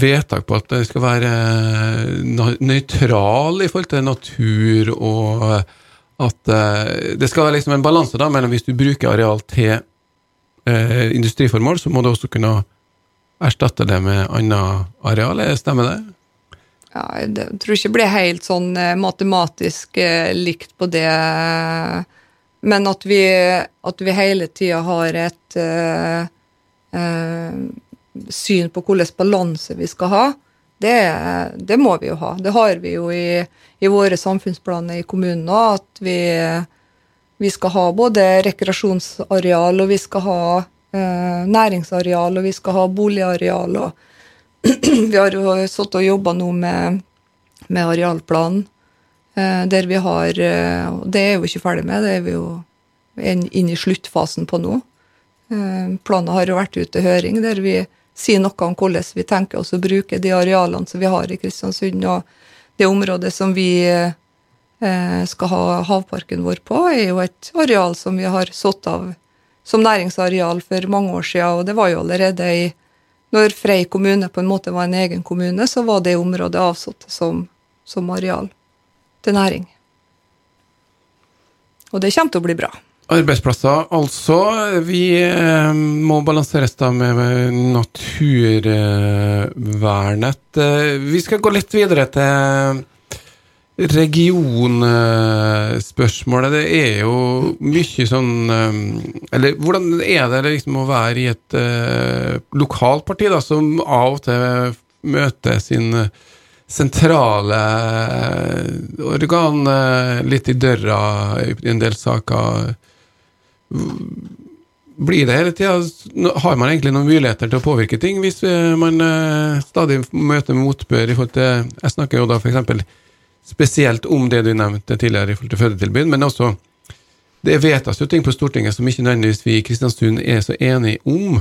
vedtak på at det skal være eh, nøytral i forhold til natur, og at det skal være liksom en balanse da, mellom hvis du bruker areal til eh, industriformål, så må du også kunne erstatte det med annet areal. Stemmer det? Ja, Jeg tror ikke det blir helt sånn eh, matematisk eh, likt på det. Men at vi, at vi hele tida har et uh, uh, syn på hvilken balanse vi skal ha, det, det, må vi jo ha. Det har vi jo i, i våre samfunnsplaner i kommunen òg, at vi, vi, skal ha både rekreasjonsareal, og vi skal ha uh, næringsareal, og vi skal ha boligareal. og (clears throat) vi har jo sittet og jobba nå med, med arealplanen, eh, der vi har eh, Det er vi ikke ferdig med, det er vi jo inn i sluttfasen på nå. Eh, planen har jo vært ute til høring, der vi sier noe om hvordan vi tenker oss å bruke de arealene som vi har i Kristiansund. Og det området som vi skal ha havparken vår på, er jo et areal som vi har satt av som næringsareal for mange år siden, og det var jo allerede i når Frei kommune på en måte var en egen kommune, så var det området avsatt som, som areal til næring. Og det kommer til å bli bra. Arbeidsplasser, altså. Vi eh, må balanseres da med naturvernet. Eh, vi skal gå litt videre til regionspørsmålet, det er jo mye sånn eh, Eller hvordan er det liksom å være i et uh, lokalt parti da, som av og til møter sin, sentrale organ litt i døra i en del saker. Blir det hele tida Har man egentlig noen muligheter til å påvirke ting hvis man stadig møter motbør i forhold til Jeg snakker jo da f.eks. spesielt om det du nevnte tidligere i forhold til fødetilbud, men også det vedtas jo ting på Stortinget som ikke nødvendigvis vi i Kristiansund er så enige om.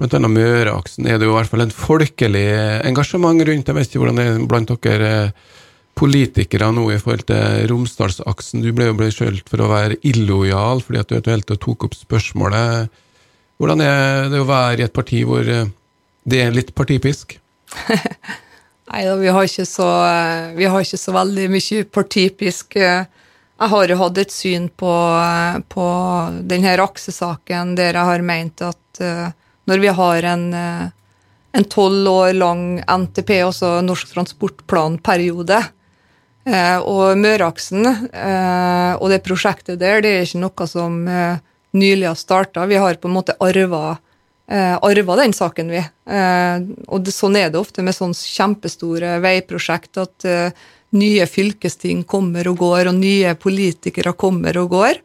Blant annet Møreaksen er det jo i hvert fall en folkelig engasjement rundt. Jeg vet ikke hvordan det er blant dere eh, politikere nå i forhold til Romsdalsaksen. Du ble jo beskyldt for å være illojal fordi at du eventuelt tok opp spørsmålet. Hvordan er det å være i et parti hvor eh, det er litt partipisk? (laughs) Nei da, vi, eh, vi har ikke så veldig mye partipisk. Jeg har jo hatt et syn på, på denne aksesaken der jeg har meint at når vi har en en tolv år lang NTP, altså Norsk transportplanperiode, og Møreaksen og det prosjektet der, det er ikke noe som nylig har starta. Vi har på en måte arva, arva den saken, vi. og det, sånn er det ofte med sånne kjempestore veiprosjekt at nye fylkesting kommer og går, og nye politikere kommer og går.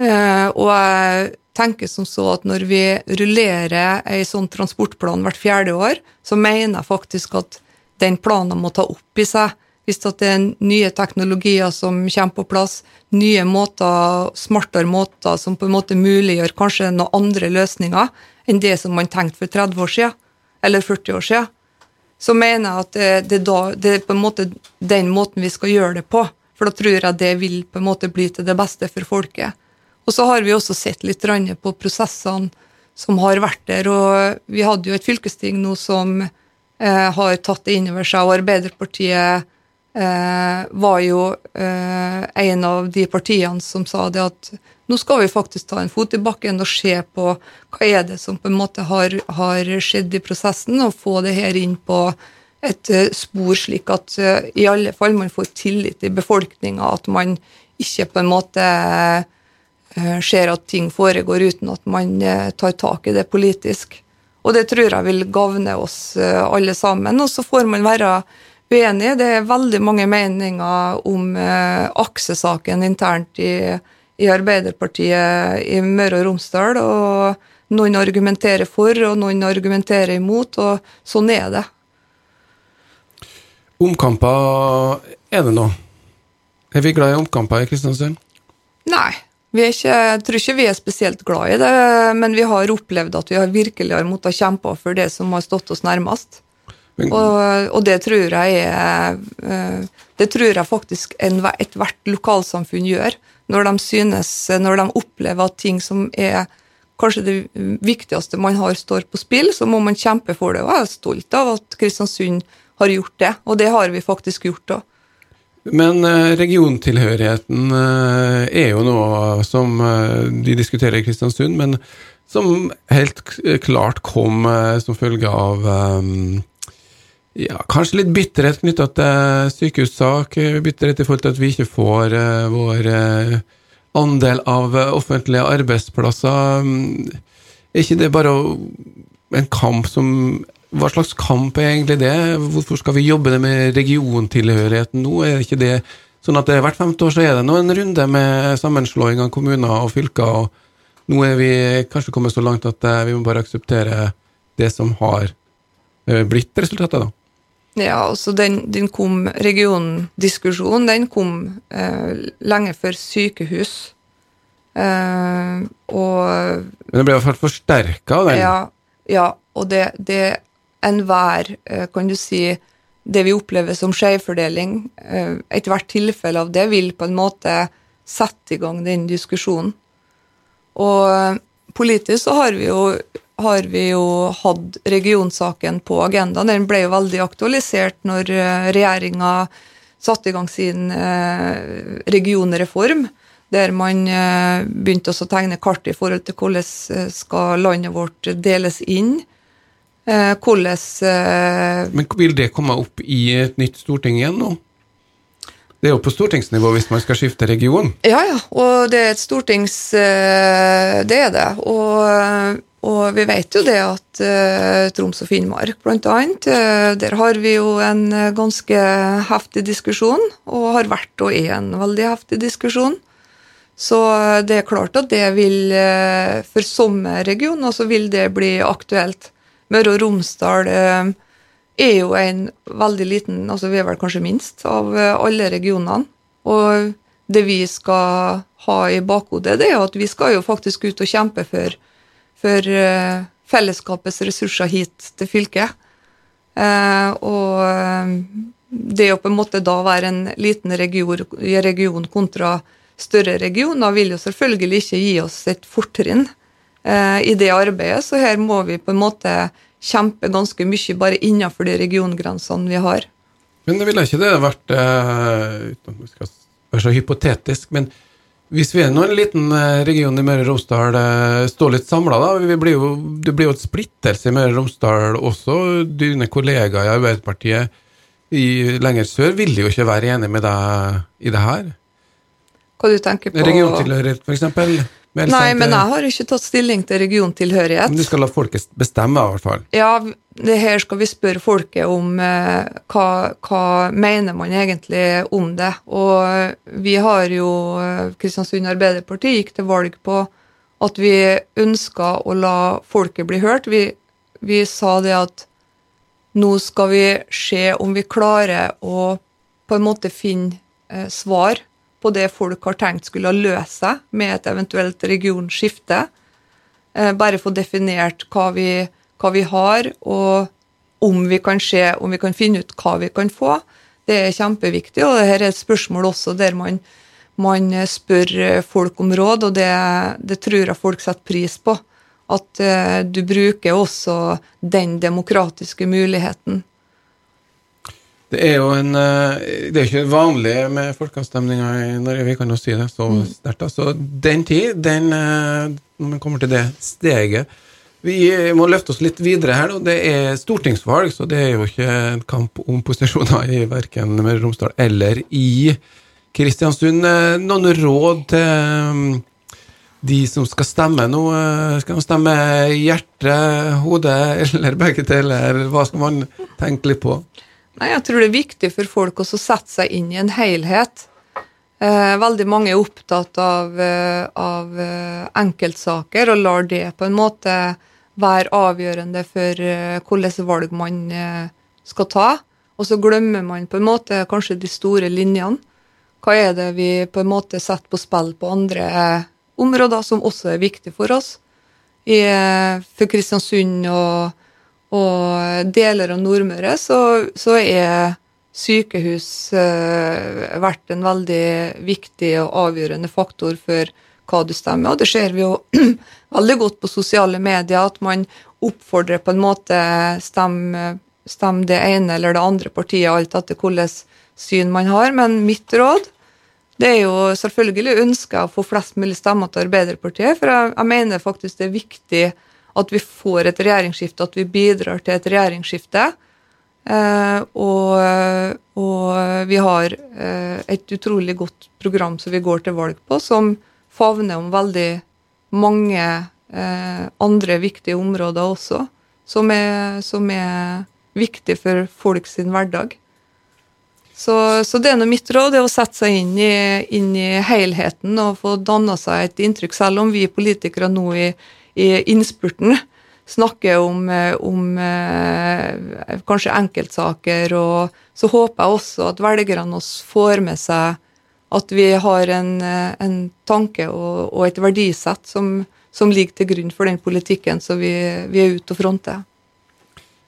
Eh, og jeg tenker som så at når vi rullerer ei sånn transportplan hvert fjerde år, så mener jeg faktisk at den planen må ta opp i seg hvis det er nye teknologier som kommer på plass, nye måter, smartere måter som på en måte muliggjør kanskje noen andre løsninger enn det som man tenkte for 30 år siden, eller 40 år siden så mener jeg at det, det, da, det, er på en måte den måten vi skal gjøre det på. For da tror jeg det vil på en måte bli til det beste for folket. Og så har vi også sett litt på prosessene som har vært der. Og vi hadde jo et fylkesting nå som eh, har tatt det inn over seg, og Arbeiderpartiet eh, var jo eh, en av de partiene som sa det at nå skal vi faktisk ta en fot i bakken og se på hva er det som på en måte har, har skjedd i prosessen, og få det her inn på et uh, spor, slik at i alle fall man får tillit i befolkninga, at man ikke på en måte ser at ting foregår uten at man tar tak i det politisk. Og det tror jeg vil gagne oss alle sammen. Og så får man være uenig. Det er veldig mange meninger om aksesaken internt i i Arbeiderpartiet i Møre og Romsdal. og Noen argumenterer for, og noen argumenterer imot, og sånn er det. Omkamper er det nå? Er vi glad i omkamper i Kristiansund? Nei. Ikke, jeg tror ikke vi er spesielt glad i det, men vi har opplevd at vi har virkelig har måttet kjempe for det som har stått oss nærmest. Og, og, det tror jeg er eh, Det tror jeg faktisk ethvert lokalsamfunn gjør når de synes, når de opplever at ting som er kanskje det viktigste man har, står på spill, så må man kjempe for det. Og jeg er stolt av at Kristiansund har gjort det, og det har vi faktisk gjort òg. Men eh, regiontilhørigheten eh, er jo noe som de diskuterer i Kristiansund, men som helt klart kom som følge av ja, kanskje litt bitterhet knytta til sykehussak, bitterhet i forhold til at vi ikke får uh, vår uh, andel av offentlige arbeidsplasser. Er ikke det bare en kamp som Hva slags kamp er egentlig det? Hvorfor skal vi jobbe det med regiontilhørigheten nå? Er ikke det sånn at det hvert femte år så er det nå en runde med sammenslåing av kommuner og fylker, og nå er vi kanskje kommet så langt at vi må bare akseptere det som har blitt resultatet, da? Ja, altså den, den kom, Regiondiskusjonen den kom eh, lenge før sykehus. Eh, og Men det ble i hvert fall forsterka av den? Ja, ja, og det, det enhver, eh, kan du si Det vi opplever som skjevfordeling, eh, ethvert tilfelle av det vil på en måte sette i gang den diskusjonen. Og eh, politisk så har vi jo har vi jo hatt regionsaken på agendaen. Den ble jo veldig aktualisert når eh, regjeringa satte i gang sin eh, regionreform, der man eh, begynte å tegne kart i forhold til hvordan skal landet vårt deles inn. Hvordan Men vil det komme opp i et nytt storting igjen nå? Det er jo på stortingsnivå hvis man skal skifte region? Ja, ja. Og det er et stortings... Det er det. Og og vi vet jo det at uh, Troms og Finnmark, blant annet, uh, der har vi jo en ganske heftig diskusjon, og har vært og er en veldig heftig diskusjon. Så det er klart at det vil, for somme regioner, så vil det bli aktuelt. Møre og Romsdal er jo en veldig liten, altså vi er vel kanskje minst, av alle regionene. Og det vi skal ha i bakhodet, det er jo at vi skal jo faktisk ut og kjempe for for uh, fellesskapets ressurser hit til fylket. Uh, og det å på en måte da være en liten region, region kontra større regioner vil jo selvfølgelig ikke gi oss et fortrinn i det arbeidet, så her må vi på en måte kjempe ganske mye bare innenfor de regiongrensene vi har. Men det ville ikke det vært, uten at vi skal være så hypotetisk, men hvis vi er nå en liten eh, region i Møre og Romsdal, eh, står litt samla, da. Blir jo, det blir jo et splittelse i Møre og Romsdal også. Dine kollegaer i Arbeiderpartiet i lenger sør vil jo ikke være enig med deg i det her. Hva du tenker på? Regiontilhørighet, f.eks.? Nei, men jeg har ikke tatt stilling til regiontilhørighet. Men du skal la folket bestemme, i hvert fall? Ja, det her skal vi spørre folket om eh, hva, hva mener man egentlig om det. Og vi har jo eh, Kristiansund Arbeiderparti gikk til valg på at vi ønska å la folket bli hørt. Vi, vi sa det at nå skal vi se om vi klarer å på en måte finne eh, svar på det folk har tenkt skulle løse seg med et eventuelt regionskifte. Eh, bare få definert hva vi, hva vi, har, og om vi kan se, om vi kan finne ut hva vi kan få. Det er kjempeviktig, og dette er et spørsmål også der man, man spør folk om råd, og det, det, tror jeg folk setter pris på. At uh, du bruker også den demokratiske muligheten. Det er jo en eh, Det er ikke vanlig med folkeavstemninger i Norge, vi kan jo si det så mm. sterkt. Så den tid, den eh, Når man kommer til det steget Vi må løfte oss litt videre her. Det er stortingsvalg, så det er jo ikke en kamp om posisjoner i verken Møre og Romsdal eller i Kristiansund. Eh, noen råd til de som skal stemme nå? Skal de stemme hjerte, hode (laughs) eller begge deler? Hva skal man tenke litt på? Nei, Jeg tror det er viktig for folk å sette seg inn i en helhet. Eh, veldig mange er opptatt av, eh, av eh, enkeltsaker og lar det på en måte være avgjørende for hvilke valg man skal ta. Og så glemmer man på en måte kanskje de store linjene. Hva er det vi på en måte setter på spill på andre områder som også er viktig for oss? I, for Kristiansund og og deler av Nordmøre så, så er sykehus uh, vært en veldig viktig og avgjørende faktor for hva du stemmer. Og det ser vi jo (clears throat) veldig godt på sosiale medier, at man oppfordrer på en måte stemme, stem det ene eller det andre partiet, alt etter hvilket syn man har. Men mitt råd det er jo selvfølgelig ønska å få flest mulig stemmer til Arbeiderpartiet, for jeg, jeg mener faktisk det er viktig at vi får et regjeringsskifte, at vi bidrar til et regjeringsskifte. Eh, og, og, vi har eh, et utrolig godt program som vi går til valg på, som favner om veldig mange eh, andre viktige områder også, som er, som er viktig for folk sin hverdag. Så, så, det er noe mitt råd, er å sette seg inn i, inn i helheten og få danna seg et inntrykk, selv om vi politikere nå i i innspurten snakker om, eh, om eh, kanskje enkeltsaker. Og så håper jeg også at velgerne oss får med seg at vi har en, eh, en tanke og, og, et verdisett som, som, ligger til grunn for den politikken som vi, vi er ute og fronter.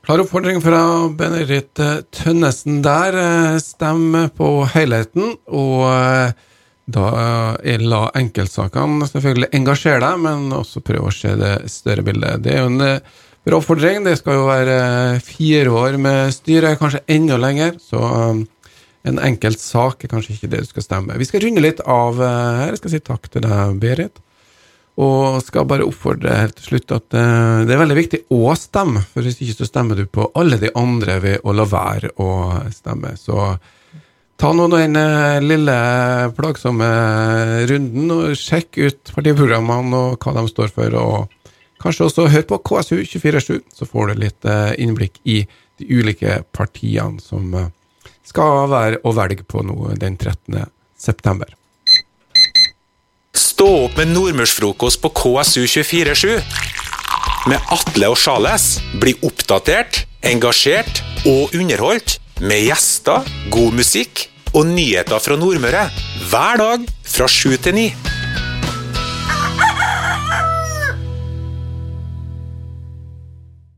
Klar oppfordring fra Benedikt Tønnesen der. Stem på helheten. og da er eh, la enkeltsakene selvfølgelig engasjere deg, men også prøve å se det større bildet. Det er jo en eh, bra oppfordring. Det skal jo være eh, fire år med styre, kanskje enda lenger. Så en enkelt sak er kanskje ikke det du skal stemme. Vi skal runde litt av her. Jeg skal si takk til deg, Berit. Og skal bare oppfordre helt til slutt at det er veldig viktig å stemme, for hvis ikke så stemmer du på alle de andre ved å la være å stemme. Så Ta nå den eh, lille plagsomme runden og sjekk ut partiprogrammene og hva de står for, og kanskje også hør på KSU247, så får du litt eh, innblikk i de ulike partiene som eh, skal være å velge på nå den 13. september. Stå opp med nordmørsfrokost på KSU247. Med Atle og Sjales. Bli oppdatert, engasjert og underholdt med gjester, god musikk og nyheter fra Nordmøre. Hver dag fra sju til ni.